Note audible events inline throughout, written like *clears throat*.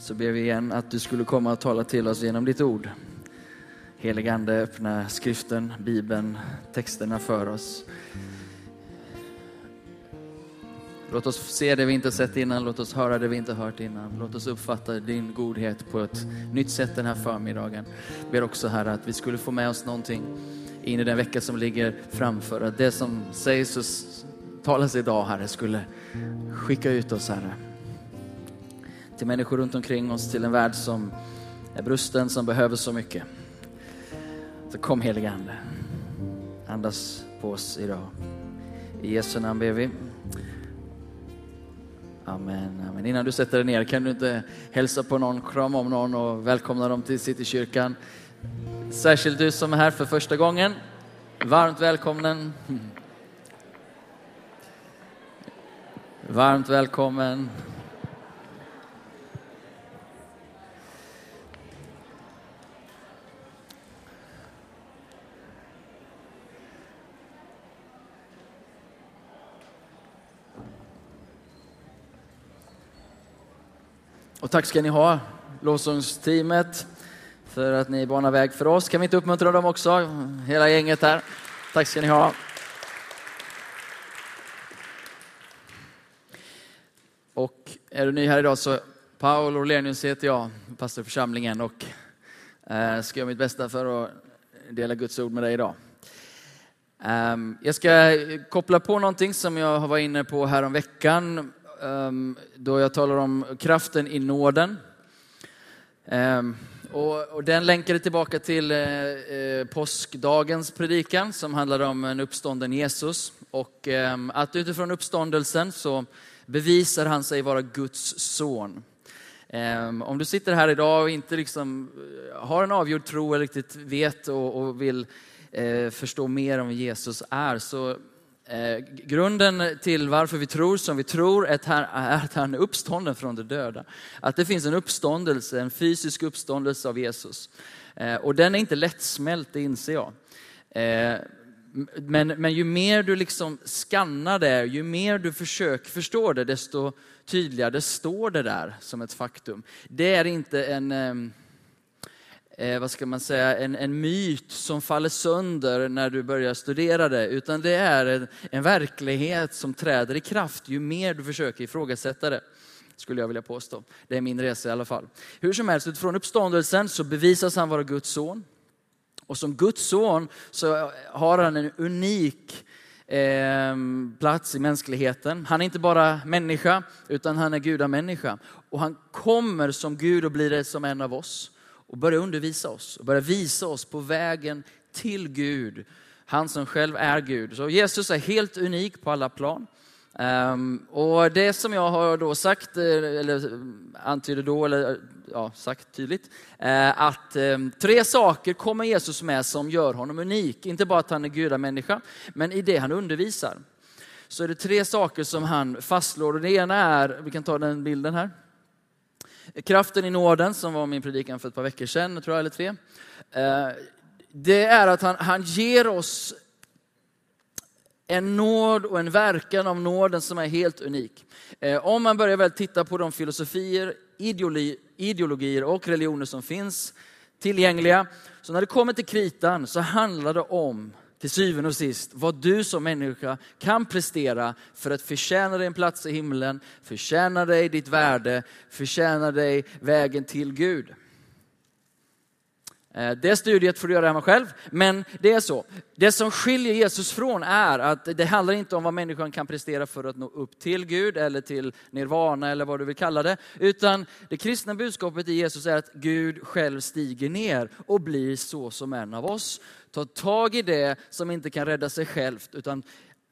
så ber vi igen att du skulle komma och tala till oss genom ditt ord. Heligande, öppna skriften, Bibeln, texterna för oss. Låt oss se det vi inte sett innan, låt oss höra det vi inte hört innan. Låt oss uppfatta din godhet på ett nytt sätt den här förmiddagen. Jag ber också Herre att vi skulle få med oss någonting in i den vecka som ligger framför. Att det som sägs och talas idag Herre skulle skicka ut oss Herre. Till människor runt omkring oss, till en värld som är brusten, som behöver så mycket. Så kom helige Ande. Andas på oss idag. I Jesu namn ber vi. Amen, amen. Innan du sätter dig ner, kan du inte hälsa på någon, krama om någon och välkomna dem till Citykyrkan? Särskilt du som är här för första gången. Varmt välkommen. Varmt välkommen. Och tack ska ni ha, lovsångsteamet, för att ni banar väg för oss. Kan vi inte uppmuntra dem också, hela gänget här? Tack ska ni ha. Och är du ny här idag så Paul Orlenius heter jag, pastor i församlingen och eh, ska göra mitt bästa för att dela Guds ord med dig idag. Ehm, jag ska koppla på någonting som jag var inne på här om veckan Ehm, då jag talar om kraften i nåden. Ehm, och, den länkade tillbaka till eh, eh, påskdagens predikan som handlade om en uppstånden Jesus. Och ehm, att utifrån uppståndelsen så bevisar han sig vara Guds son. Om du sitter här idag och inte liksom eh, har en avgjord tro eller riktigt vet och, vill förstå mer om vem Jesus är så Eh, grunden till varför vi tror som vi tror är att han är uppstånden från de döda. Att det finns en uppståndelse, en fysisk uppståndelse av Jesus. Eh, och den är inte lättsmält, det inser jag. Eh, men, men ju mer du liksom skannar det, ju mer du försöker förstå det, desto tydligare står det där som ett faktum. Det är inte en ehm, eh, vad ska man säga, en, en myt som faller sönder när du börjar studera det, utan det är en, en verklighet som träder i kraft ju mer du försöker ifrågasätta det skulle jag vilja påstå. Det är min resa i alla fall. Hur som helst, utifrån uppståndelsen så bevisas han vara Guds son. Och som Guds son så har han en unik eh, plats i mänskligheten. Han är inte bara människa, utan han är gudamänniska. Och han kommer som Gud och blir det som en av oss och börja undervisa oss och börja visa oss på vägen till Gud. Han som själv är Gud. Så Jesus är helt unik på alla plan. Um, och det som jag har då sagt, eh, eller eh, antyder då, eller eh, ja, sagt tydligt, uh, att um, tre saker kommer Jesus med som gör honom unik. Inte bara att han är gudamänniska, men i det han undervisar. Så är det tre saker som han fastslår. Och det ena är, vi kan ta den bilden här. Kraften i nåden, som var min predikan för ett par veckor sedan, tror jag, eller tre. Eh, det är att han, han ger oss en nåd och en verkan av nåden som är helt unik. Eh, om man börjar väl titta på de filosofier, ideologier och religioner som finns tillgängliga, så när det kommer till kritan så handlar det om till syvende och sist vad du som människa kan prestera för att förtjäna dig en plats i himlen, förtjäna dig ditt värde, förtjäna dig vägen till Gud. Eh, det studiet får du göra hemma själv, men det är så. Det som skiljer Jesus från är att det handlar inte om vad människan kan prestera för att nå upp till Gud eller till nirvana eller vad du vill kalla det. Utan det kristna budskapet i Jesus är att Gud själv stiger ner och blir så som en av oss. Tar tag i det som inte kan rädda sig självt utan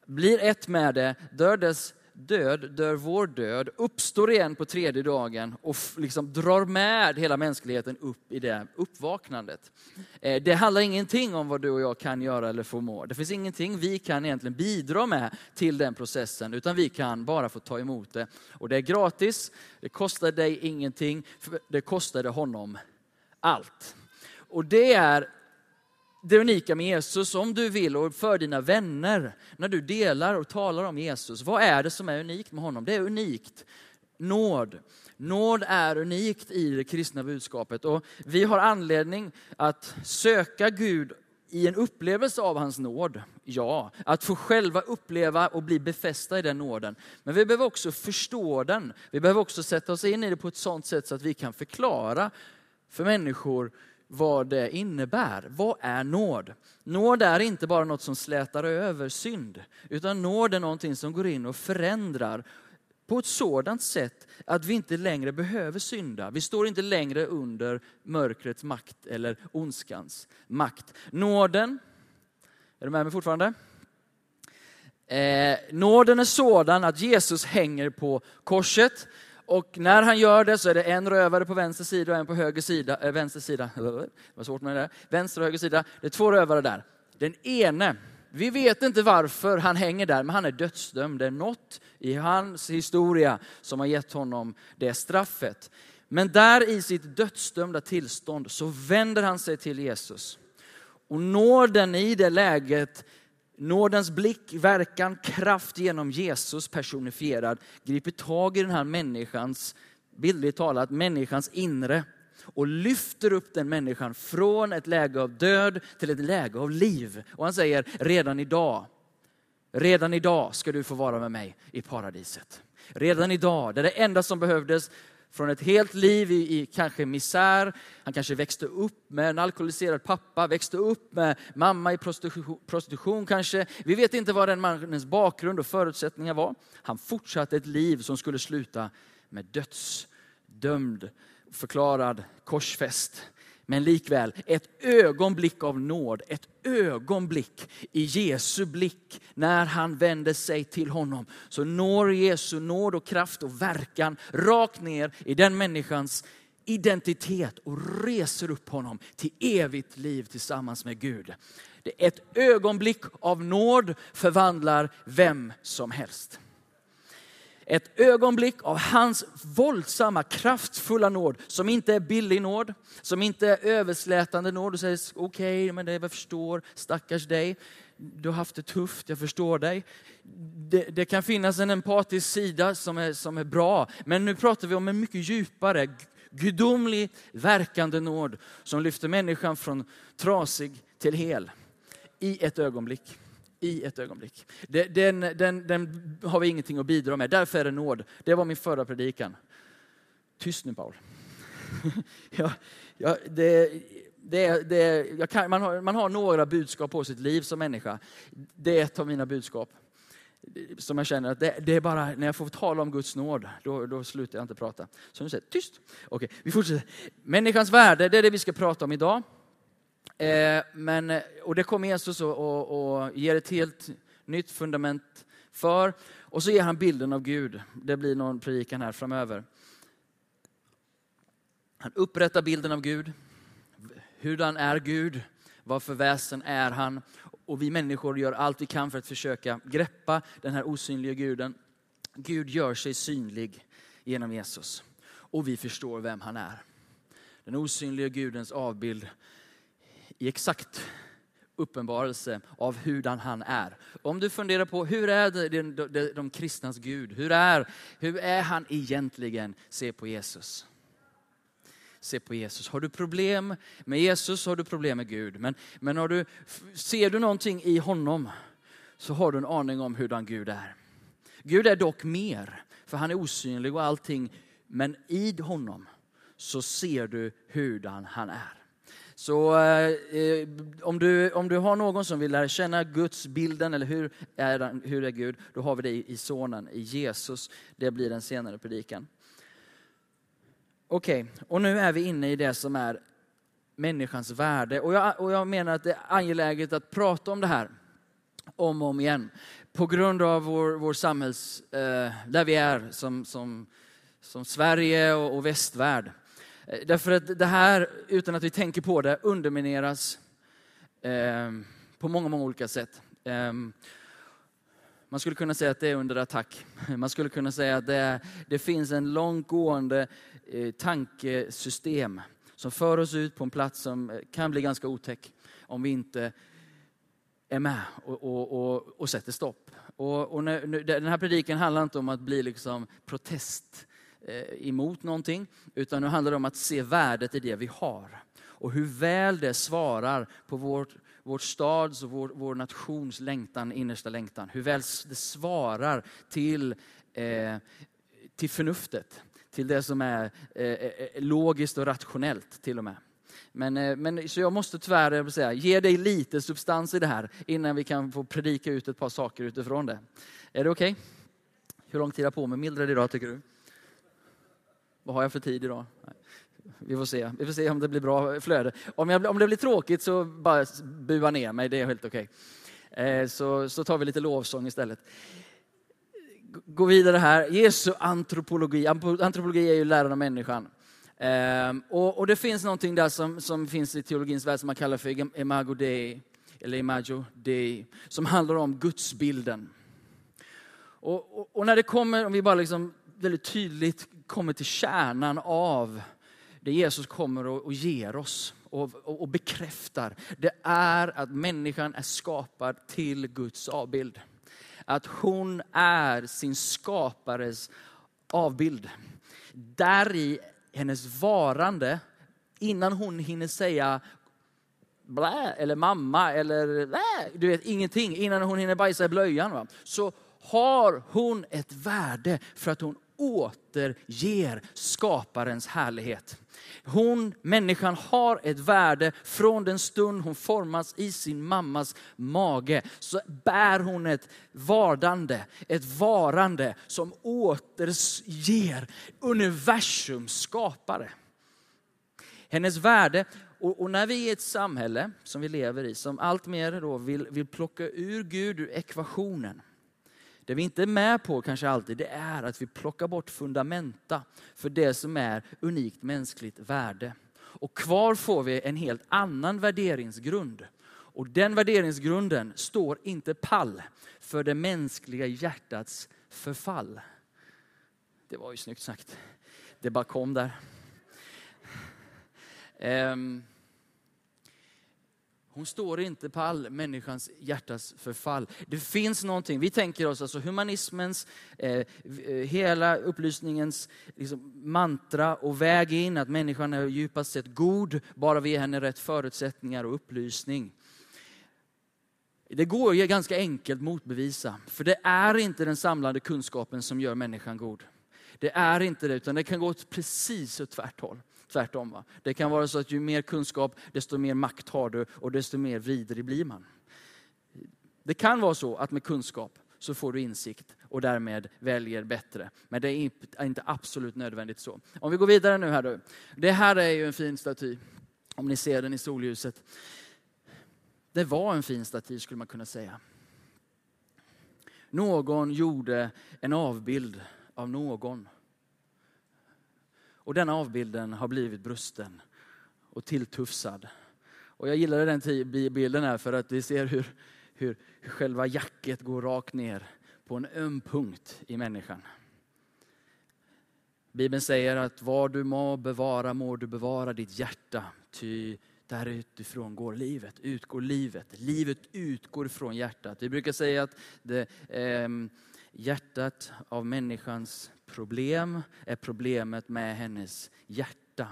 blir ett med det, dör dess död dör vår död, uppstår igen på tredje dagen och liksom drar med hela mänskligheten upp i det uppvaknandet. Eh, det handlar ingenting om vad du och jag kan göra eller förmå. Det finns ingenting vi kan egentligen bidra med till den processen, utan vi kan bara få ta emot det. Och det är gratis, det kostar dig ingenting, det kostade honom allt. Och det är det unika med Jesus, om du vill, och för dina vänner, när du delar och talar om Jesus. Vad är det som är unikt med honom? Det är unikt nåd. Nåd är unikt i det kristna budskapet och vi har anledning att söka Gud i en upplevelse av hans nåd. Ja, att få själva uppleva och bli befästa i den nåden. Men vi behöver också förstå den. Vi behöver också sätta oss in i det på ett sådant sätt så att vi kan förklara för människor vad det innebär. Vad är nåd? Nåd är inte bara något som slätar över synd, utan nåd är någonting som går in och förändrar på ett sådant sätt att vi inte längre behöver synda. Vi står inte längre under mörkrets makt eller ondskans makt. Nåden, är du med mig fortfarande? Eh, nåden är sådan att Jesus hänger på korset och när han gör det så är det en rövare på vänster sida och en på höger sida. Äh, vänster sida. *laughs* Det var svårt med det där. Vänster och höger sida. Det är två rövare där. Den ene, vi vet inte varför han hänger där, men han är dödsdömd. Det är något i hans historia som har gett honom det straffet. Men där i sitt dödsdömda tillstånd så vänder han sig till Jesus. Och nåden i det läget Nådens blick, verkan, kraft genom Jesus personifierad griper tag i den här människans, bildligt talat, människans inre och lyfter upp den människan från ett läge av död till ett läge av liv. Och han säger, redan idag, redan idag ska du få vara med mig i paradiset. Redan idag, det är det enda som behövdes från ett helt liv i, i, kanske misär. Han kanske växte upp med en alkoholiserad pappa, växte upp med mamma i prostitution, prostitution kanske. Vi vet inte vad den mannens bakgrund och förutsättningar var. Han fortsatte ett liv som skulle sluta med dödsdömd, förklarad korsfäst. Men likväl, ett ögonblick av nåd, ett ögonblick i Jesu blick när han vänder sig till honom. Så når Jesu nåd och kraft och verkan rakt ner i den människans identitet och reser upp honom till evigt liv tillsammans med Gud. Ett ögonblick av nåd förvandlar vem som helst. Ett ögonblick av hans våldsamma, kraftfulla nåd, som inte är billig nåd, som inte är överslätande nåd. Du säger okej, okay, men det jag förstår, stackars dig. Du har haft det tufft, jag förstår dig. Det, det, kan finnas en empatisk sida som är, som är bra, men nu pratar vi om en mycket djupare, gudomlig, verkande nåd som lyfter människan från trasig till hel i ett ögonblick i ett ögonblick. Den, den, den har vi ingenting att bidra med, därför är det nåd. Det var min förra predikan. Tyst nu Paul. *laughs* ja, ja, det, det, det, kan, man, har, man har några budskap på sitt liv som människa. Det är ett av mina budskap. Som jag känner att det, det, är bara när jag får tala om Guds nåd, då, då slutar jag inte prata. Så nu säger tyst. Okej, vi fortsätter. Människans värde, det är det vi ska prata om idag. Eh, men, och det kommer Jesus och, och, och ger ett helt nytt fundament för. Och så ger han bilden av Gud. Det blir någon predikan här framöver. Han upprättar bilden av Gud. Hurdan är Gud? Vad för väsen är han? Och vi människor gör allt vi kan för att försöka greppa den här osynliga guden. Gud gör sig synlig genom Jesus. Och vi förstår vem han är. Den osynliga Gudens avbild i exakt uppenbarelse av hurdan han är. Om du funderar på hur är det, de, de, de kristnas Gud? Hur är, hur är han egentligen? Se på Jesus. Se på Jesus. Har du problem med Jesus har du problem med Gud. Men, men har du, ser du någonting i honom så har du en aning om hurdan Gud är. Gud är dock mer, för han är osynlig och allting. Men i honom så ser du hurdan han är. Så eh, eh, om, du, om du har någon som vill lära känna Guds bilden eller hur är, hur är Gud, då har vi det i, i sonen, i Jesus. Det blir den senare predikan. Okej, okay, och nu är vi inne i det som är människans värde. Och jag, och jag menar att det är angeläget att prata om det här om och om igen. På grund av vår, vår samhälls, eh, där vi är som, som, som Sverige och, och västvärld. Eh, därför att det här, utan att vi tänker på det, undermineras eh, på många, många olika sätt. Eh, man skulle kunna säga att det är under attack. *laughs* Man skulle kunna säga att det, det finns en långtgående eh, tankesystem som för oss ut på en plats som eh, kan bli ganska otäck om vi inte är med och, och, och, och sätter stopp. Och, och när, den här predikan handlar inte om att bli liksom protest eh, Eh, emot någonting, utan nu handlar det om att se värdet i det vi har. Och hur väl det svarar på vårt, vår stads och vår, vår nations längtan, innersta längtan. Hur väl det svarar till, eh, till förnuftet, till det som är eh, eh, eh logiskt och rationellt till och med. Men, men, så jag måste tyvärr säga, ge dig lite substans i det här innan vi kan få predika ut ett par saker utifrån det. Är det okej? Okay? Hur lång tid har jag på mig Mildred idag tycker du? Vad har jag för tid idag? Vi får se. Vi får se om det blir bra flöde. Om, jag, om det blir tråkigt så bara bua ner mig, det är helt okej. Okay. Eh, så, så tar vi lite lovsång istället. Gå vidare här. Jesu antropologi. Antropologi är ju läran om människan. Eh, och, och, det finns någonting där som, som finns i teologins värld som man kallar för imago dei, eller imago dei, som handlar om gudsbilden. Och, och, och, när det kommer, om vi bara liksom väldigt tydligt kommer till kärnan av det Jesus kommer och, ger oss och, och, bekräftar, det är att människan är skapad till Guds avbild. Att hon är sin skapares avbild. Där i hennes varande, innan hon hinner säga blä, eller mamma eller blä, du vet ingenting, innan hon hinner bajsa i blöjan. Va? Så har hon ett värde för att hon återger skaparens härlighet. Hon, människan, har ett värde från den stund hon formas i sin mammas mage. Så bär hon ett vardande, ett varande som återger universums skapare. Hennes värde, och, och, när vi är i ett samhälle som vi lever i, som allt mer då vill, vill plocka ur Gud ur ekvationen, det vi inte är med på kanske alltid, det är att vi plockar bort fundamenta för det som är unikt mänskligt värde. Och kvar får vi en helt annan värderingsgrund. Och den värderingsgrunden står inte pall för det mänskliga hjärtats förfall. Det var ju snyggt sagt. Det bara kom där. Um, hon står inte på all människans hjärtas förfall. Det finns någonting, vi tänker oss alltså humanismens, eh, eh, hela upplysningens liksom, mantra och väg in att människan är djupast sett god, bara vi ger henne rätt förutsättningar och upplysning. Det går ju ganska enkelt motbevisa, för det är inte den samlade kunskapen som gör människan god. Det är inte det, utan det kan gå åt precis åt håll tvärtom. Va? Det kan vara så att ju mer kunskap, desto mer makt har du och desto mer vidrig blir man. Det kan vara så att med kunskap så får du insikt och därmed väljer bättre. Men det är inte absolut nödvändigt så. Om vi går vidare nu här då. Det här är ju en fin staty. Om ni ser den i solljuset. Det var en fin staty skulle man kunna säga. Någon gjorde en avbild av någon. Och den avbilden har blivit brusten och tilltufsad. Och jag gillade den bilden här för att vi ser hur, hur, hur själva jacket går rakt ner på en öm punkt i människan. Bibeln säger att vad du må bevara må du bevara ditt hjärta, ty där utifrån går livet, utgår livet. Livet utgår från hjärtat. Vi brukar säga att det, eh, hjärtat av människans problem är problemet med hennes hjärta.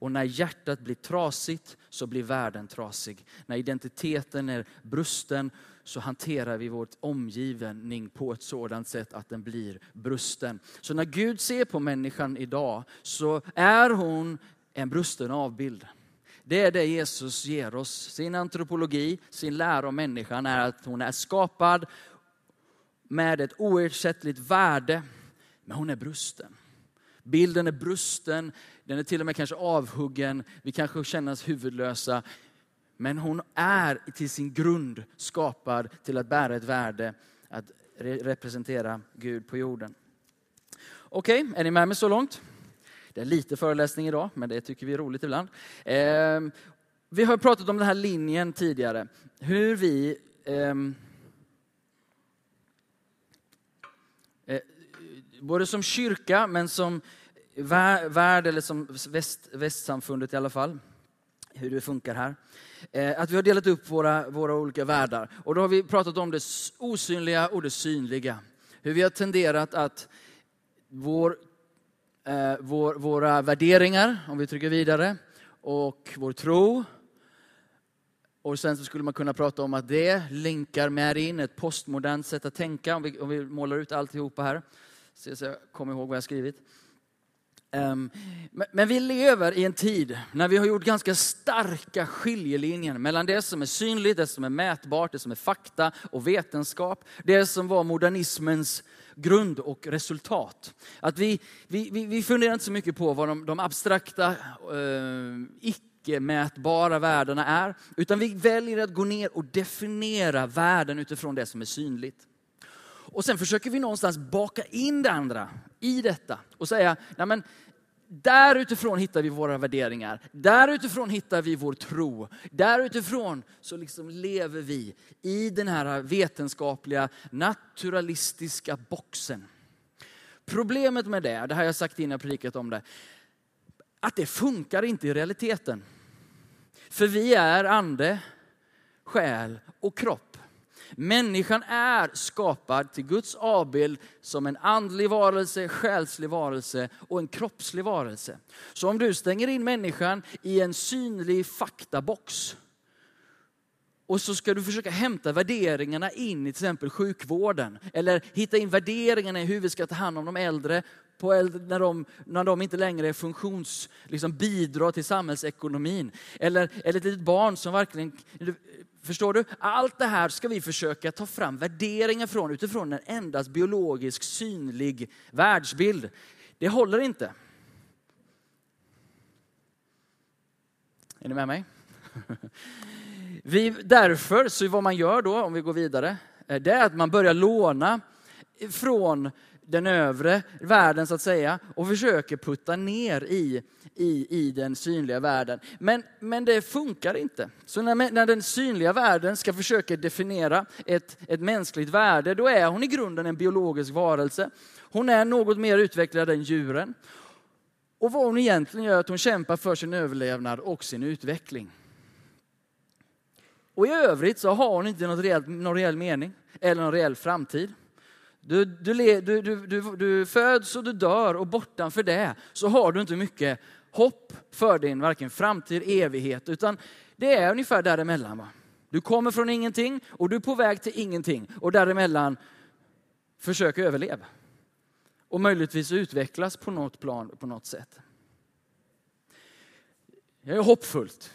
Och när hjärtat blir trasigt så blir världen trasig. När identiteten är brusten så hanterar vi vår omgivning på ett sådant sätt att den blir brusten. Så när Gud ser på människan idag så är hon en brusten avbild. Det är det Jesus ger oss. Sin antropologi, sin lära om människan är att hon är skapad med ett oersättligt värde men hon är brusten. Bilden är brusten, den är till och med kanske avhuggen, vi kanske känner oss huvudlösa. Men hon är till sin grund skapad till att bära ett värde, att representera Gud på jorden. Okej, okay, är ni med mig så långt? Det är lite föreläsning idag, men det tycker vi är roligt ibland. Eh, vi har pratat om den här linjen tidigare. Hur vi eh, både som kyrka men som värld eller som väst, västsamfundet i alla fall, hur det funkar här. Eh, att vi har delat upp våra, våra olika världar. Och då har vi pratat om det osynliga och det synliga. Hur vi har tenderat att vår eh, vår, våra värderingar, om vi trycker vidare, och vår tro. Och sen så skulle man kunna prata om att det länkar med in ett postmodernt sätt att tänka, om vi, om vi målar ut alltihopa här. Så jag kommer ihåg vad jag skrivit. Ehm, men, vi lever i en tid när vi har gjort ganska starka skiljelinjer mellan det som är synligt, det som är mätbart, det som är fakta och vetenskap. Det som var modernismens grund och resultat. Att vi, vi, vi, vi funderar inte så mycket på vad de, de abstrakta, eh, icke-mätbara värdena är, utan vi väljer att gå ner och definiera värden utifrån det som är synligt. Och sen försöker vi någonstans baka in det andra i detta och säga, nej men, där utifrån hittar vi våra värderingar. Där utifrån hittar vi vår tro. Där utifrån så liksom lever vi i den här vetenskapliga, naturalistiska boxen. Problemet med det, det har jag sagt innan jag predikat om det, att det funkar inte i realiteten. För vi är ande, själ och kropp. Människan är skapad till Guds avbild som en andlig varelse, själslig varelse och en kroppslig varelse. Så om du stänger in människan i en synlig faktabox och så ska du försöka hämta värderingarna in i till exempel sjukvården. Eller hitta in värderingarna i hur vi ska ta hand om de äldre på äldre, när, de, när de inte längre är funktions, liksom bidrar till samhällsekonomin. Eller, eller ett litet barn som verkligen Förstår du? Allt det här ska vi försöka ta fram värderingar från utifrån en endast biologisk synlig världsbild. Det håller inte. Är ni med mig? *laughs* Vi, därför, så vad man gör då, om vi går vidare, eh, det är att man börjar låna från den övre världen så att säga och försöker putta ner i, i, i den synliga världen. Men, men det funkar inte. Så när, när den synliga världen ska försöka definiera ett, ett mänskligt värde, då är hon i grunden en biologisk varelse. Hon är något mer utvecklad än djuren. Och vad hon egentligen gör är att hon kämpar för sin överlevnad och sin utveckling. Och i övrigt så har hon inte något reellt, någon reell mening eller någon reell framtid. Du, du, du, du, du föds och du dör och bortanför det så har du inte mycket hopp för din varken framtid, evighet, utan det är ungefär däremellan. Va? Du kommer från ingenting och du är på väg till ingenting och däremellan försök överleva. Och möjligtvis utvecklas på något plan, på något sätt. Jag är hoppfullt.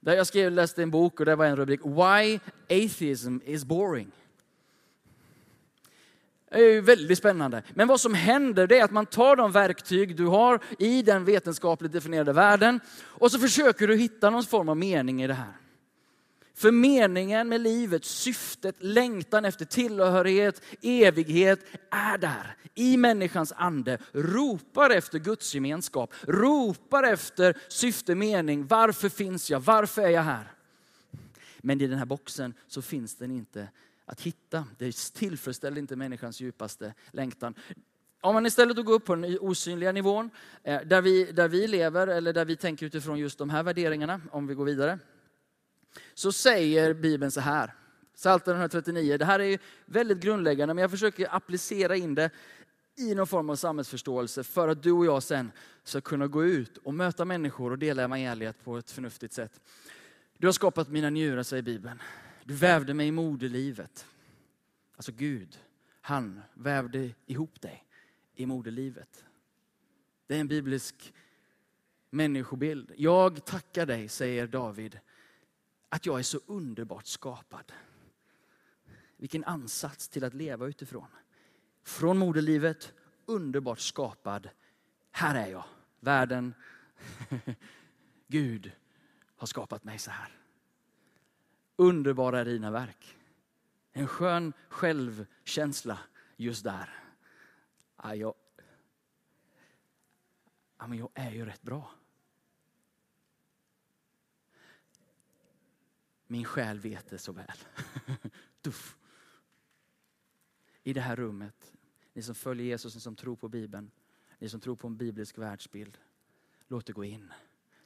Där jag skrev, läste en bok och det var en rubrik, Why Atheism is Boring. Det är ju väldigt spännande. Men vad som händer det är att man tar de verktyg du har i den vetenskapligt definierade världen och så försöker du hitta någon form av mening i det här. För meningen med livet, syftet, längtan efter tillhörighet, evighet är där. I människans ande. Ropar efter Guds gemenskap. Ropar efter syfte, mening. Varför finns jag? Varför är jag här? Men i den här boxen så finns den inte att hitta. Det tillfredsställer inte människans djupaste längtan. Om man istället går upp på den osynliga nivån, eh, där vi, där vi lever, eller där vi tänker utifrån just de här värderingarna, om vi går vidare, så säger Bibeln så här. Psaltaren 139, det här är väldigt grundläggande, men jag försöker applicera in det i någon form av samhällsförståelse för att du och jag sen ska kunna gå ut och möta människor och dela evangeliet på ett förnuftigt sätt. Du har skapat mina njurar, säger Bibeln. Du vävde mig i moderlivet. Alltså Gud, han vävde ihop dig i moderlivet. Det är en biblisk människobild. Jag tackar dig, säger David, att jag är så underbart skapad. Vilken ansats till att leva utifrån. Från moderlivet, underbart skapad. Här är jag. Världen, *laughs* Gud har skapat mig så här. Underbara är dina verk. En skön självkänsla just där. Ja, jag, ja, men jag är ju rätt bra. Min själ vet det så väl. *laughs* Duff. I det här rummet, ni som följer Jesus, ni som tror på Bibeln, ni som tror på en biblisk världsbild. Låt det gå in.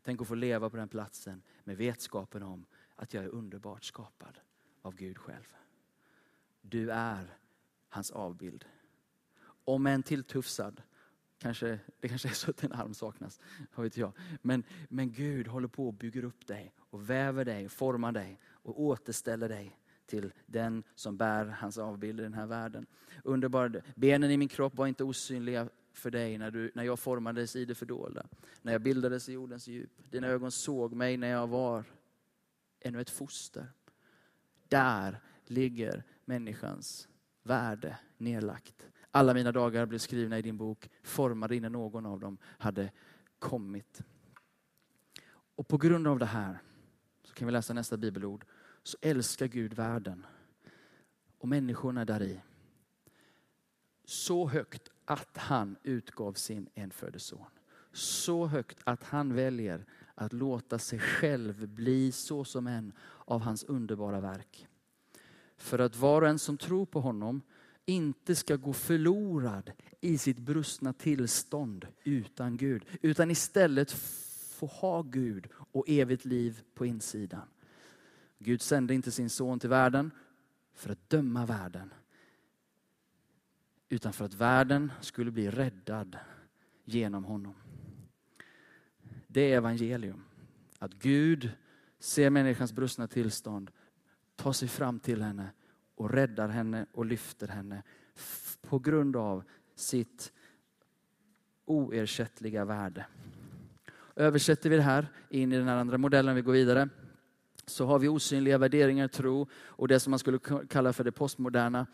Tänk att få leva på den platsen med vetskapen om att jag är underbart skapad av Gud själv. Du är hans avbild. Om än tilltufsad, Kanske, det kanske är så att en arm saknas, vad vet jag. Men, men Gud håller på och bygger upp dig och väver dig, formar dig och återställer dig till den som bär hans avbild i den här världen. Underbar. Benen i min kropp var inte osynliga för dig när, du, när jag formades i det fördolda. När jag bildades i jordens djup. Dina ögon såg mig när jag var ännu ett foster. Där ligger människans värde nedlagt. Alla mina dagar blev skrivna i din bok, formade innan någon av dem hade kommit. Och på grund av det här, så kan vi läsa nästa bibelord, så älskar Gud världen och människorna där i så högt att han utgav sin enfödde son. Så högt att han väljer att låta sig själv bli så som en av hans underbara verk. För att var och en som tror på honom inte ska gå förlorad i sitt brustna tillstånd utan Gud. Utan istället få ha Gud och evigt liv på insidan. Gud sände inte sin son till världen för att döma världen. Utan för att världen skulle bli räddad genom honom. Det är evangelium. Att Gud ser människans brustna tillstånd, tar sig fram till henne och räddar henne och lyfter henne på grund av sitt oersättliga värde. Översätter vi det här in i den här andra modellen, vi går vidare, så har vi osynliga värderingar, tro och det som man skulle kalla för det postmoderna.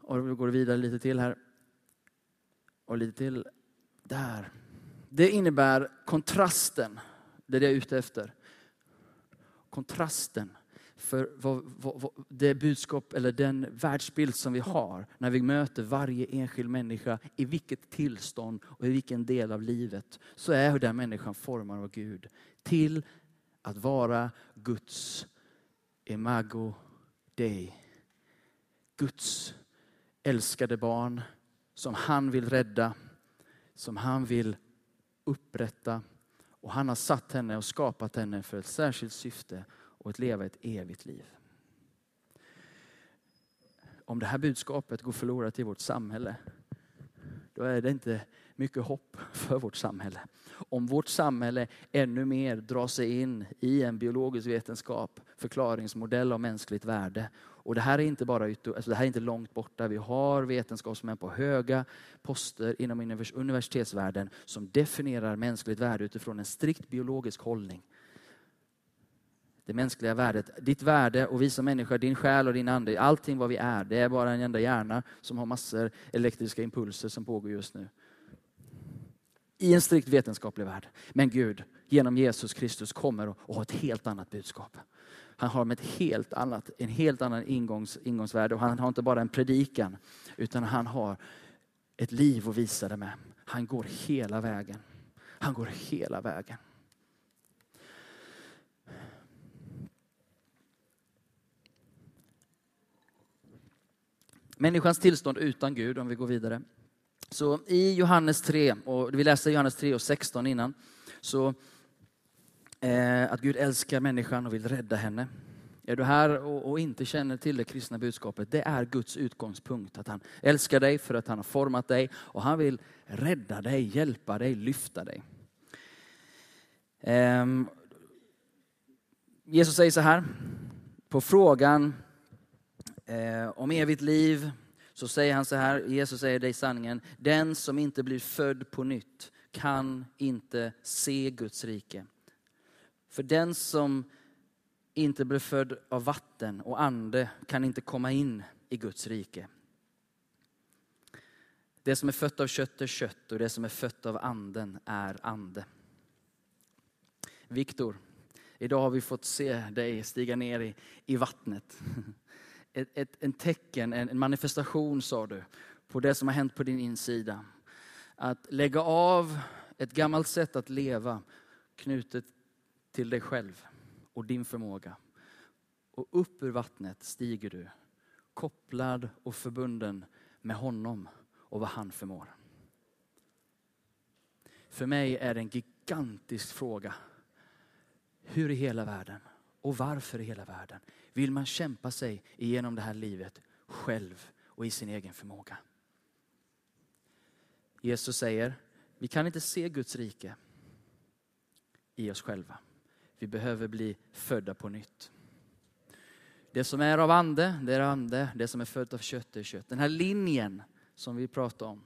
Och vi går vidare lite till här. Och lite till där. Det innebär kontrasten, det är det jag är ute efter. Kontrasten för vad, vad, vad, det budskap eller den världsbild som vi har när vi möter varje enskild människa i vilket tillstånd och i vilken del av livet så är hur den människan formar av Gud till att vara Guds imago Dei. Guds älskade barn som han vill rädda, som han vill upprätta. Och han har satt henne och skapat henne för ett särskilt syfte och att leva ett evigt liv. Om det här budskapet går förlorat i vårt samhälle, då är det inte mycket hopp *laughs* för vårt samhälle. Om vårt samhälle ännu mer drar sig in i en biologisk vetenskap, förklaringsmodell av mänskligt värde. Och det här är inte bara alltså det här är inte långt borta. Vi har vetenskapsmän på höga poster inom universitetsvärlden som definierar mänskligt värde utifrån en strikt biologisk hållning det mänskliga värdet. Ditt värde och vi som människor, din själ och din ande, allting vad vi är, det är bara en enda hjärna som har massor elektriska impulser som pågår just nu. I en strikt vetenskaplig värld. Men Gud, genom Jesus Kristus kommer och har ett helt annat budskap. Han har med ett helt annat, en helt annan ingångs, ingångsvärde och han har inte bara en predikan utan han har ett liv att visa det med. Han går hela vägen. Han går hela vägen. Människans tillstånd utan Gud, om vi går vidare. Så i Johannes 3, och vi läste Johannes 3 och 16 innan, så eh, att Gud älskar människan och vill rädda henne. Är du här och, och, inte känner till det kristna budskapet, det är Guds utgångspunkt. Att han älskar dig för att han har format dig och han vill rädda dig, hjälpa dig, lyfta dig. Eh, Jesus säger så här, på frågan eh, om evigt liv så säger han så här, Jesus säger dig i sanningen, den som inte blir född på nytt kan inte se Guds rike. För den som inte blir född av vatten och ande kan inte komma in i Guds rike. Det som är fött av kött är kött och det som är fött av anden är ande. Viktor, idag har vi fått se dig stiga ner i, i vattnet. *laughs* ett, ett, en tecken, en, en manifestation sa du, på det som har hänt på din insida. Att lägga av ett gammalt sätt att leva knutet till dig själv och din förmåga. Och upp ur vattnet stiger du, kopplad och förbunden med honom och vad han förmår. För mig är det en gigantisk fråga. Hur i hela världen och varför i hela världen vill man kämpa sig igenom det här livet själv och i sin egen förmåga. Jesus säger, vi kan inte se Guds rike i oss själva. Vi behöver bli födda på nytt. Det som är av ande, det är ande. Det som är fött av kött, det är kött. Den här linjen som vi pratar om.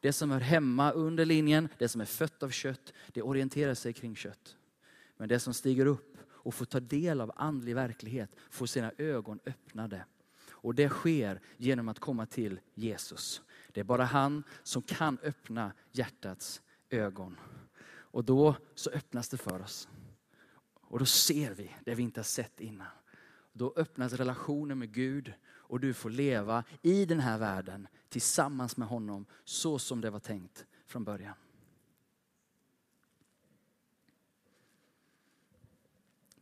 Det som hör hemma under linjen, det som är fött av kött, det orienterar sig kring kött. Men det som stiger upp och få ta del av andlig verklighet, få sina ögon öppnade. Och det sker genom att komma till Jesus. Det är bara han som kan öppna hjärtats ögon. Och då så öppnas det för oss. Och då ser vi det vi inte har sett innan. Då öppnas relationen med Gud och du får leva i den här världen tillsammans med honom så som det var tänkt från början.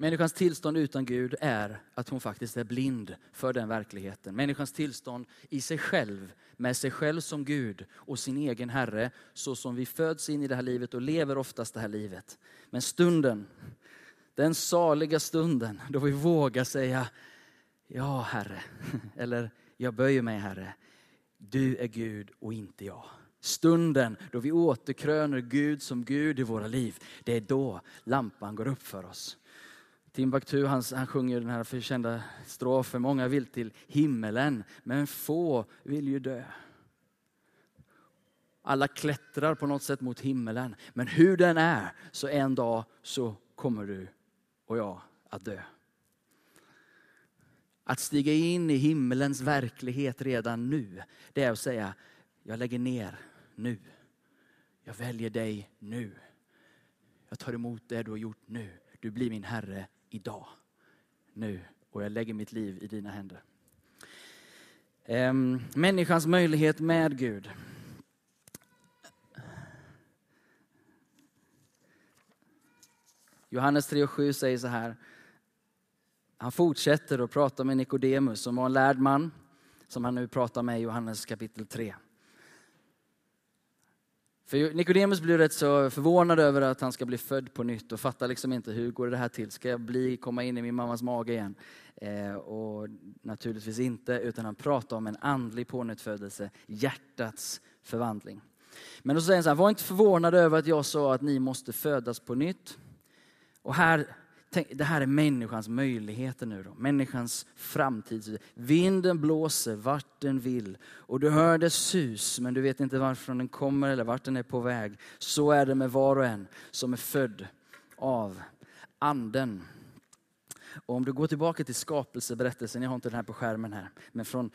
Människans tillstånd utan Gud är att hon faktiskt är blind för den verkligheten. Människans tillstånd i sig själv, med sig själv som Gud och sin egen Herre, så som vi föds in i det här livet och lever oftast det här livet. Men stunden, den saliga stunden då vi vågar säga Ja, Herre, *laughs* eller jag böjer mig, Herre. Du är Gud och inte jag. Stunden då vi återkröner Gud som Gud i våra liv, det är då lampan går upp för oss. Timbuktu han, han sjunger den här förkända strofen, många vill till himmelen, men få vill ju dö. Alla klättrar på något sätt mot himmelen, men hur den är, så en dag så kommer du och jag att dö. Att stiga in i himmelens verklighet redan nu, det är att säga, jag lägger ner nu. Jag väljer dig nu. Jag tar emot det du har gjort nu. Du blir min Herre idag, nu. Och jag lägger mitt liv i dina händer. Ehm, människans möjlighet med Gud. Johannes 3 och 7 säger så här. Han fortsätter att prata med Nikodemus som var en lärd man, som han nu pratar med i Johannes kapitel 3. För Nikodemus blir rätt så förvånad över att han ska bli född på nytt och fattar liksom inte hur går det här till? Ska jag bli, komma in i min mammas mage igen? Eh, och naturligtvis inte, utan han pratar om en andlig pånyttfödelse, hjärtats förvandling. Men då säger han så här, var inte förvånad över att jag sa att ni måste födas på nytt. Och här Tänk, det här är människans möjligheter nu då. Människans framtid. Vinden blåser vart den vill och du hör dess sus men du vet inte varifrån den kommer eller vart den är på väg. Så är det med var och en som är född av anden. Och om du går tillbaka till skapelseberättelsen, jag har inte den här på skärmen här, men från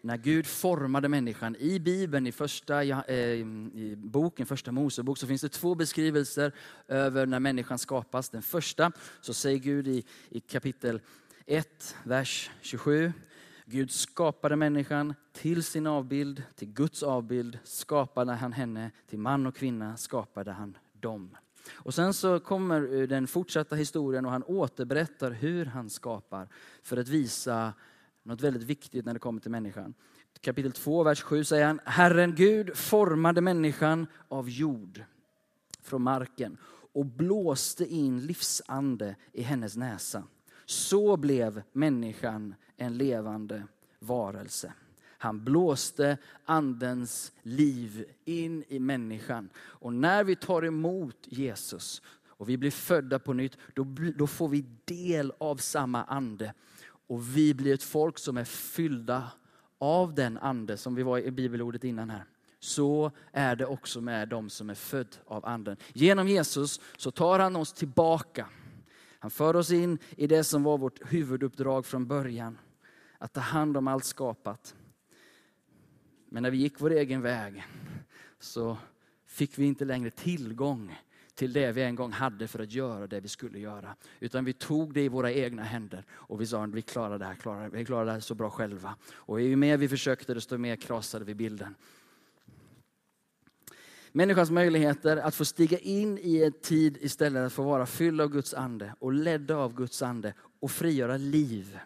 när Gud formade människan. I Bibeln, i första eh, i boken, första Mosebok, så finns det två beskrivelser över när människan skapas. Den första, så säger Gud i, i kapitel 1, vers 27. Gud skapade människan till sin avbild, till Guds avbild skapade han henne, till man och kvinna skapade han dem. Och sen så kommer eh, den fortsatta historien och han återberättar hur han skapar för att visa något väldigt viktigt när det kommer till människan. Kapitel 2, vers 7 säger han, Herren Gud formade människan av jord från marken och blåste in livsande i hennes näsa. Så blev människan en levande varelse. Han blåste andens liv in i människan. Och när vi tar emot Jesus och vi blir födda på nytt, då, då får vi del av samma ande. Och vi blir ett folk som är fyllda av den ande som vi var i bibelordet innan här. Så är det också med de som är född av anden. Genom Jesus så tar han oss tillbaka. Han för oss in i det som var vårt huvuduppdrag från början. Att ta hand om allt skapat. Men när vi gick vår egen väg så fick vi inte längre tillgång till det vi en gång hade för att göra det vi skulle göra. Utan vi tog det i våra egna händer och vi sa att vi klarar det här, klarar, vi klarar det här så bra själva. Och ju mer vi försökte desto mer krasade vi bilden. Människans möjligheter att få stiga in i en tid istället att få vara fylld av Guds ande och ledda av Guds ande och frigöra liv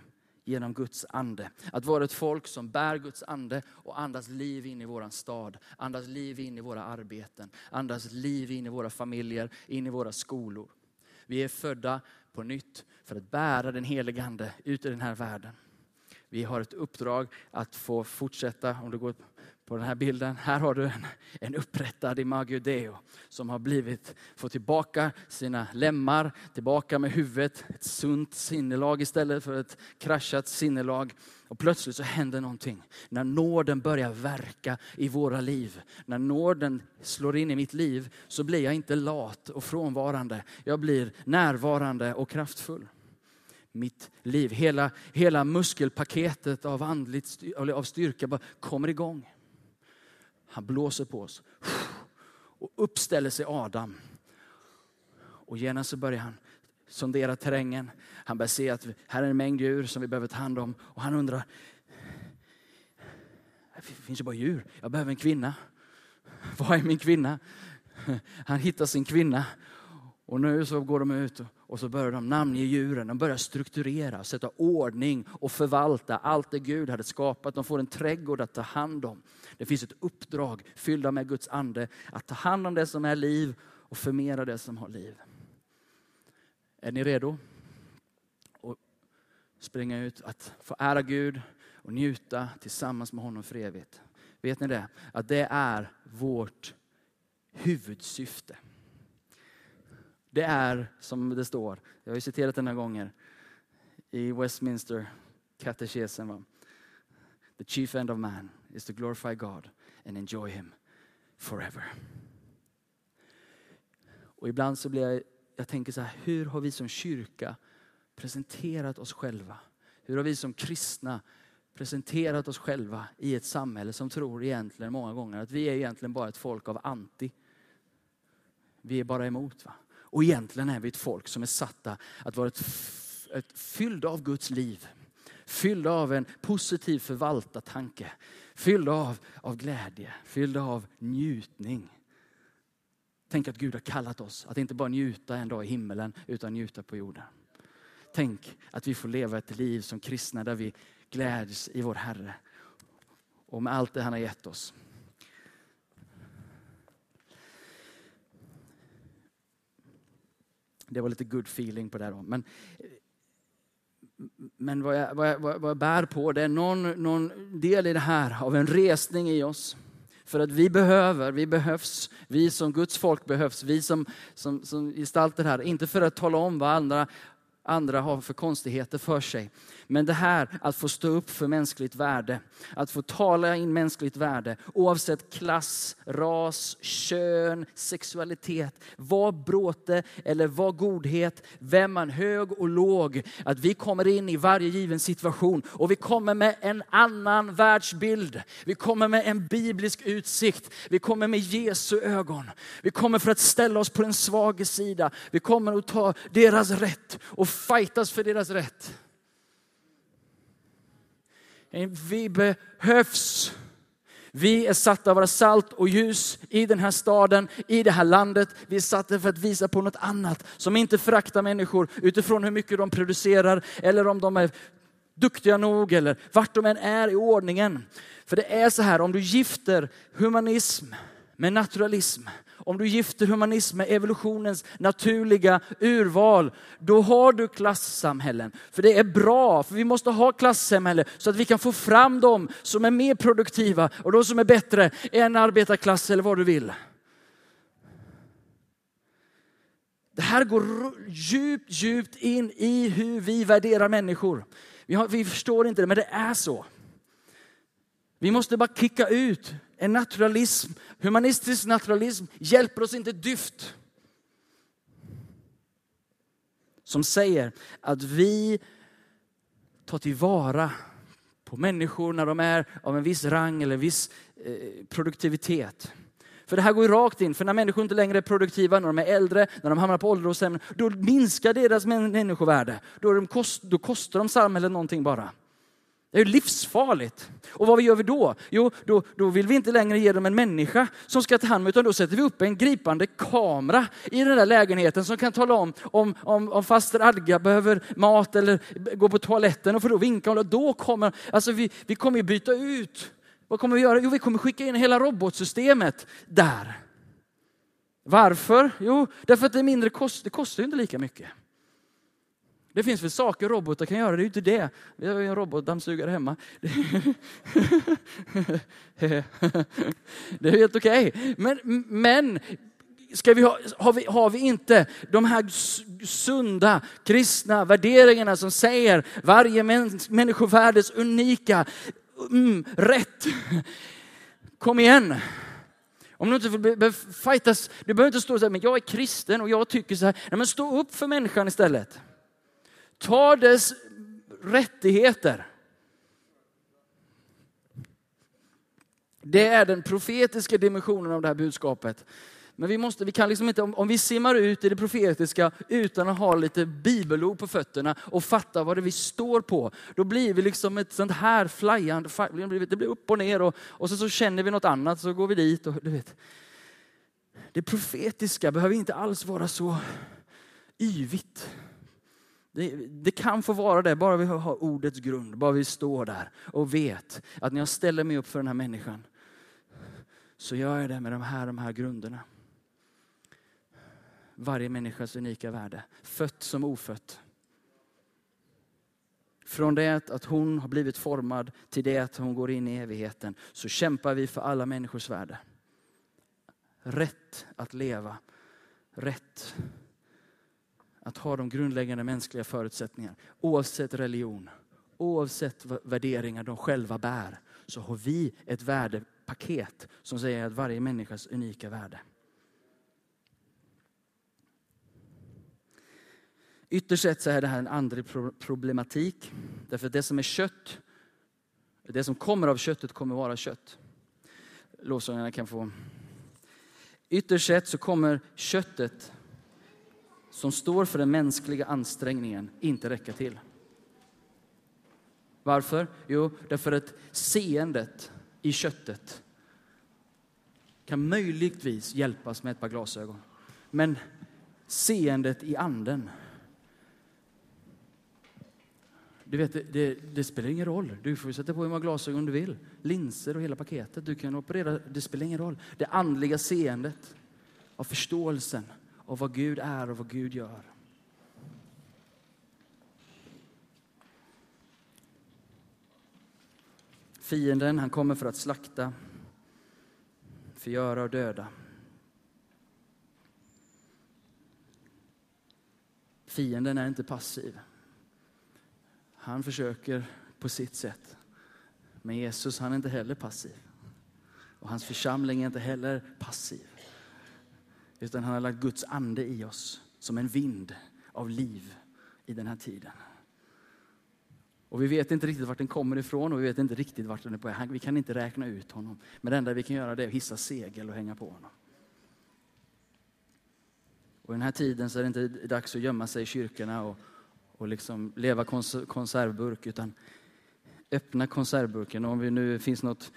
genom Guds ande. Att vara ett folk som bär Guds ande och andas liv in i våran stad, andas liv in i våra arbeten, andas liv in i våra familjer, in i våra skolor. Vi är födda på nytt för att bära den helige Ande ut i den här världen. Vi har ett uppdrag att få fortsätta, om du går på den här bilden. Här har du en, en upprättad Imago Deo som har blivit, fått tillbaka sina lemmar, tillbaka med huvudet, ett sunt sinnelag istället för ett kraschat sinnelag. Och plötsligt så händer någonting. När nåden börjar verka i våra liv, när nåden slår in i mitt liv, så blir jag inte lat och frånvarande. Jag blir närvarande och kraftfull mitt liv. Hela, hela muskelpaketet av, andligt, av styrka bara kommer igång. Han blåser på oss. Och uppställer sig Adam. Och genast så börjar han sondera terrängen. Han börjar se att här är en mängd djur som vi behöver ta hand om. Och han undrar, det finns ju bara djur. Jag behöver en kvinna. Var är min kvinna? Han hittar sin kvinna. Och nu så går de ut och så börjar de namnge djuren. De börjar strukturera, sätta ordning och förvalta allt det Gud hade skapat. De får en trädgård att ta hand om. Det finns ett uppdrag fyllda med Guds ande att ta hand om det som är liv och förmera det som har liv. Är ni redo? Att springa ut, att få ära Gud och njuta tillsammans med honom för evigt. Vet ni det? Att det är vårt huvudsyfte. Det är som det står, jag har ju citerat den här gånger, i Westminster katekesen. The chief end of man is to glorify God and enjoy him forever. Och ibland så blir jag, jag tänker så här, hur har vi som kyrka presenterat oss själva? Hur har vi som kristna presenterat oss själva i ett samhälle som tror egentligen många gånger att vi är egentligen bara ett folk av anti. Vi är bara emot. Va? Och egentligen är vi ett folk som är satta att vara ett, ett fyllda av Guds liv. Fyllda av en positiv förvaltartanke. Fyllda av, av glädje, fyllda av njutning. Tänk att Gud har kallat oss att inte bara njuta en dag i himmelen utan njuta på jorden. Tänk att vi får leva ett liv som kristna där vi gläds i vår Herre och med allt det han har gett oss. Det var lite good feeling på det. Då. Men, men vad jag, vad, jag, vad jag bär på det är någon, någon del i det här av en resning i oss. För att vi behöver, vi behövs, vi som Guds folk behövs, vi som, som, som gestalter här. Inte för att tala om vad andra andra har för konstigheter för sig. Men det här att få stå upp för mänskligt värde, att få tala in mänskligt värde oavsett klass, ras, kön, sexualitet, var bråte eller var godhet, vem man hög och låg. Att vi kommer in i varje given situation och vi kommer med en annan världsbild. Vi kommer med en biblisk utsikt. Vi kommer med Jesu ögon. Vi kommer för att ställa oss på den svage sida. Vi kommer att ta deras rätt och fightas för deras rätt. Vi behövs. Vi är satta att vara salt och ljus i den här staden, i det här landet. Vi är satta för att visa på något annat som inte föraktar människor utifrån hur mycket de producerar eller om de är duktiga nog eller vart de än är i ordningen. För det är så här, om du gifter humanism med naturalism om du gifter humanism med evolutionens naturliga urval, då har du klassamhällen. För det är bra, för vi måste ha klassamhälle så att vi kan få fram dem som är mer produktiva och de som är bättre än arbetarklass eller vad du vill. Det här går djupt, djupt in i hur vi värderar människor. Vi, har, vi förstår inte det, men det är så. Vi måste bara kicka ut en naturalism, humanistisk naturalism hjälper oss inte dyft. Som säger att vi tar tillvara på människor när de är av en viss rang eller viss eh, produktivitet. För det här går ju rakt in, för när människor inte längre är produktiva, när de är äldre, när de hamnar på ålderdomshem, då minskar deras människovärde. Då, de kost, då kostar de samhället någonting bara. Det är livsfarligt. Och vad gör vi då? Jo, då, då vill vi inte längre ge dem en människa som ska ta hand om, utan då sätter vi upp en gripande kamera i den där lägenheten som kan tala om om, om, om faster Adga behöver mat eller gå på toaletten och får då vinka. Och då kommer, alltså vi, vi kommer byta ut. Vad kommer vi göra? Jo, vi kommer skicka in hela robotsystemet där. Varför? Jo, därför att det är mindre kost, det kostar inte lika mycket. Det finns väl saker robotar kan göra, det är ju inte det. Vi har ju en robotdammsugare hemma. Det är helt okej. Okay. Men, men ska vi ha, har, vi, har vi inte de här sunda kristna värderingarna som säger varje människovärdes unika mm, rätt. Kom igen. Om du inte behöver fightas, du behöver inte stå och säga, men jag är kristen och jag tycker så här. Nej, men stå upp för människan istället. Ta dess rättigheter. Det är den profetiska dimensionen av det här budskapet. Men vi, måste, vi kan liksom inte, om, om vi simmar ut i det profetiska utan att ha lite bibelord på fötterna och fatta vad det är vi står på, då blir vi liksom ett sånt här flyande, det blir upp och ner och, och så, så känner vi något annat så går vi dit. Och, du vet. Det profetiska behöver inte alls vara så yvigt. Det, det, kan få vara det, bara vi har ordets grund, bara vi står där och vet att när jag ställer mig upp för den här människan så gör jag det med de här, de här grunderna varje människas unika värde. Fött som ofött. Från det att hon har blivit formad till det att hon går in i evigheten så kämpar vi för alla människors värde. Rätt att leva, rätt att ha de grundläggande mänskliga förutsättningarna. Oavsett religion, oavsett värderingar de själva bär, så har vi ett värdepaket som säger att varje människas unika värde. Ytterst sett så är det här en andlig problematik. Därför att det som är kött, det som kommer av köttet kommer vara kött. Lovsångarna kan få. Ytterst sett så kommer köttet som står för den mänskliga ansträngningen inte räcka till. Varför? Jo, därför att seendet i köttet kan möjligtvis hjälpas med ett par glasögon. Men seendet i anden du vet, det, det, det, spelar ingen roll. Du får sätta på hur många glasögon du vill. Linser och hela paketet. Du kan operera. Det spelar ingen roll. Det andliga seendet av förståelsen av vad Gud är och vad Gud gör. Fienden, han kommer för att slakta, förgöra och döda. Fienden är inte passiv. Han försöker på sitt sätt. Men Jesus han är inte heller passiv. Och hans församling är inte heller passiv. Utan han har lagt Guds ande i oss som en vind av liv i den här tiden. Och vi vet inte riktigt vart den kommer ifrån och vi vet inte riktigt vart den är på väg. Vi kan inte räkna ut honom. Men det enda vi kan göra det är att hissa segel och hänga på honom. Och i den här tiden så är det inte dags att gömma sig i kyrkorna och, och liksom leva kons konservburk, utan öppna konservburken. Och om det nu finns något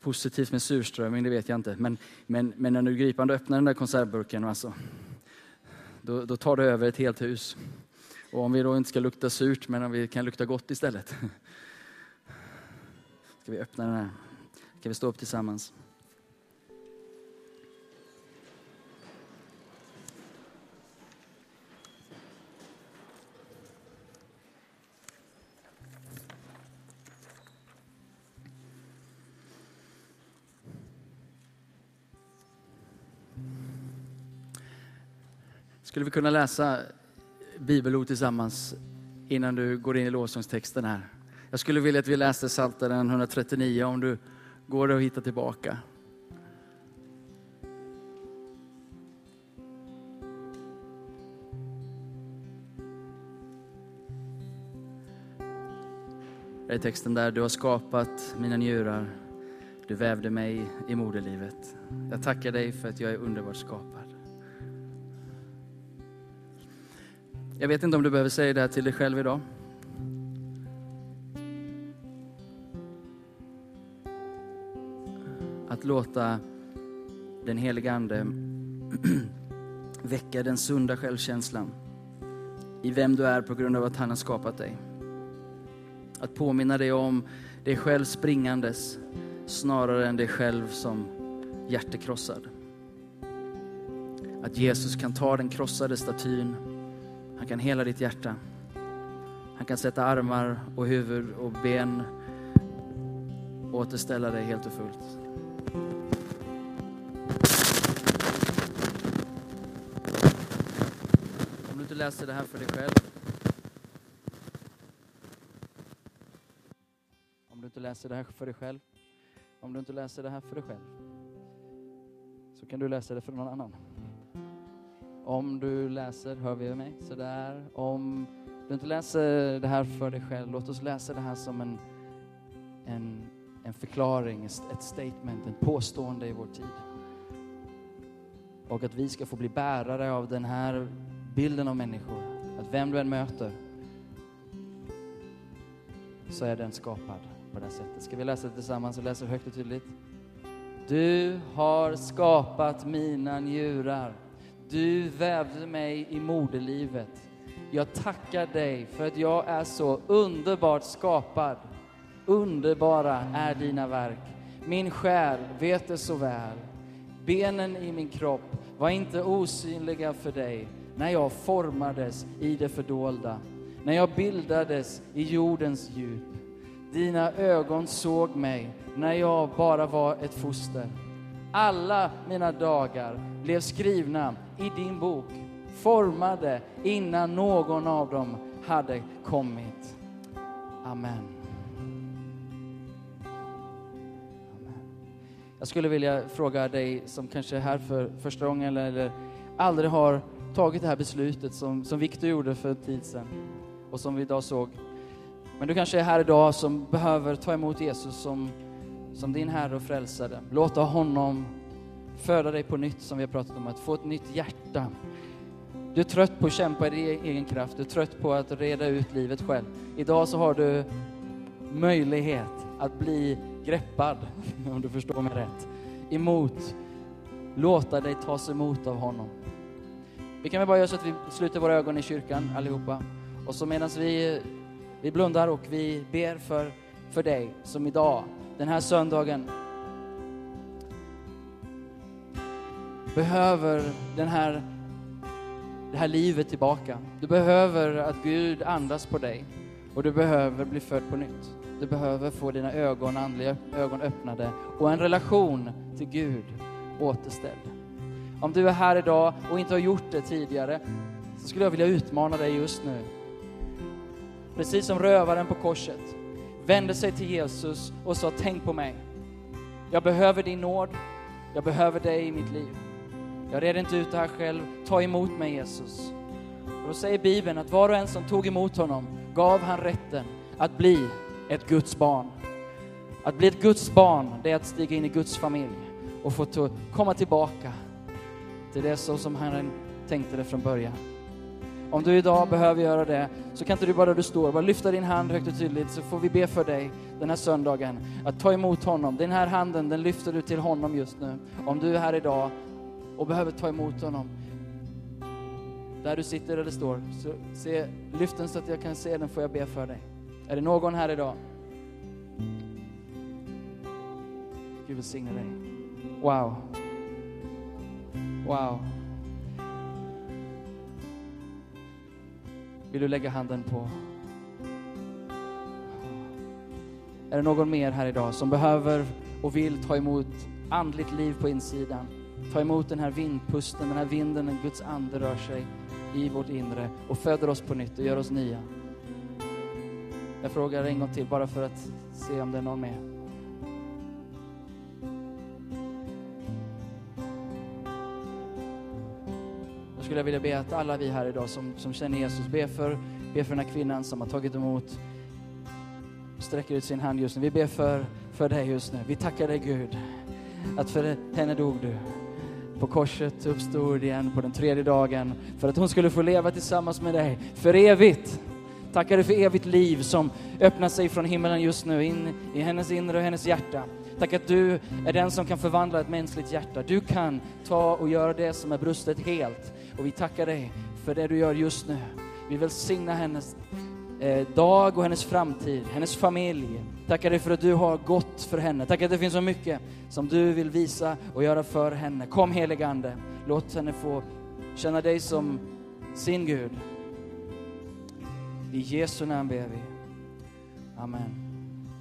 positivt med surströmming, det vet jag inte. Men, men, men när du gripande öppnar den där konservburken, alltså, då, då tar det över ett helt hus. Och om vi då inte ska lukta surt, men om vi kan lukta gott istället. *laughs* Ska vi öppna den här? Ska vi stå upp tillsammans? Skulle vi kunna läsa bibelord tillsammans innan du går in i lovsångstexten här? Jag skulle vilja att vi läste Psaltaren 139 om du går och hittar tillbaka. Det är texten där, du har skapat mina njurar, du vävde mig i moderlivet. Jag tackar dig för att jag är underbart skapad. Jag vet inte om du behöver säga det här till dig själv idag. Att låta den heliga Ande *clears throat* väcka den sunda självkänslan i vem du är på grund av att han har skapat dig. Att påminna dig om dig själv springandes snarare än dig själv som hjärtekrossad. Att Jesus kan ta den krossade statyn han kan hela ditt hjärta. Han kan sätta armar och huvud och ben och återställa dig helt och fullt. Om du inte läser det här för dig själv. Om du inte läser det här för dig själv. Om du inte läser det här för dig själv. Så kan du läsa det för någon annan. Om du läser, hör vi mig sådär. Om du inte läser det här för dig själv, låt oss läsa det här som en, en, en förklaring, ett statement, ett påstående i vår tid. Och att vi ska få bli bärare av den här bilden av människor. Att vem du än möter så är den skapad på det här sättet. Ska vi läsa det tillsammans och läsa högt och tydligt? Du har skapat mina njurar. Du vävde mig i moderlivet. Jag tackar dig för att jag är så underbart skapad. Underbara är dina verk. Min själ vet det så väl. Benen i min kropp var inte osynliga för dig när jag formades i det fördolda, när jag bildades i jordens djup. Dina ögon såg mig när jag bara var ett foster. Alla mina dagar blev skrivna i din bok, formade innan någon av dem hade kommit. Amen. Amen. Jag skulle vilja fråga dig som kanske är här för första gången eller, eller aldrig har tagit det här beslutet som, som Viktor gjorde för en tid sedan och som vi idag såg. Men du kanske är här idag som behöver ta emot Jesus som, som din Herre och Frälsare. Låta honom föda dig på nytt, som vi har pratat om, att få ett nytt hjärta. Du är trött på att kämpa i din egen kraft, du är trött på att reda ut livet själv. Idag så har du möjlighet att bli greppad, *laughs* om du förstår mig rätt, emot, låta dig tas emot av honom. Vi kan väl bara göra så att vi sluter våra ögon i kyrkan allihopa. Och så medan vi, vi blundar och vi ber för, för dig som idag, den här söndagen, behöver den här, det här livet tillbaka. Du behöver att Gud andas på dig och du behöver bli född på nytt. Du behöver få dina ögon, andliga ögon öppnade och en relation till Gud återställd. Om du är här idag och inte har gjort det tidigare så skulle jag vilja utmana dig just nu. Precis som rövaren på korset vände sig till Jesus och sa tänk på mig. Jag behöver din nåd. Jag behöver dig i mitt liv. Jag reder inte ut det här själv. Ta emot mig Jesus. Och då säger Bibeln att var och en som tog emot honom gav han rätten att bli ett Guds barn. Att bli ett Guds barn, det är att stiga in i Guds familj och få komma tillbaka till det så som han tänkte det från början. Om du idag behöver göra det, så kan inte du bara där du står, bara lyfta din hand högt och tydligt, så får vi be för dig den här söndagen, att ta emot honom. Den här handen, den lyfter du till honom just nu. Om du är här idag och behöver ta emot honom, där du sitter eller står, så se, lyft den så att jag kan se den, får jag be för dig. Är det någon här idag? Gud välsigne dig. Wow. Wow. Vill du lägga handen på? Är det någon mer här idag som behöver och vill ta emot andligt liv på insidan? Ta emot den här vindpusten, den här vinden, när Guds ande rör sig i vårt inre och föder oss på nytt och gör oss nya. Jag frågar en gång till bara för att se om det är någon mer. Då skulle jag vilja be att alla vi här idag som, som känner Jesus, be för, be för den här kvinnan som har tagit emot, sträcker ut sin hand just nu. Vi ber för, för dig just nu. Vi tackar dig Gud, att för henne dog du på korset uppstod igen på den tredje dagen för att hon skulle få leva tillsammans med dig för evigt. Tackar dig för evigt liv som öppnar sig från himmelen just nu in i hennes inre och hennes hjärta. Tack att du är den som kan förvandla ett mänskligt hjärta. Du kan ta och göra det som är brustet helt. Och vi tackar dig för det du gör just nu. Vi välsignar hennes eh, dag och hennes framtid, hennes familj. Tackar dig för att du har gått för henne. Tackar att det finns så mycket som du vill visa och göra för henne. Kom helige Ande, låt henne få känna dig som sin Gud I Jesu namn ber vi. Amen.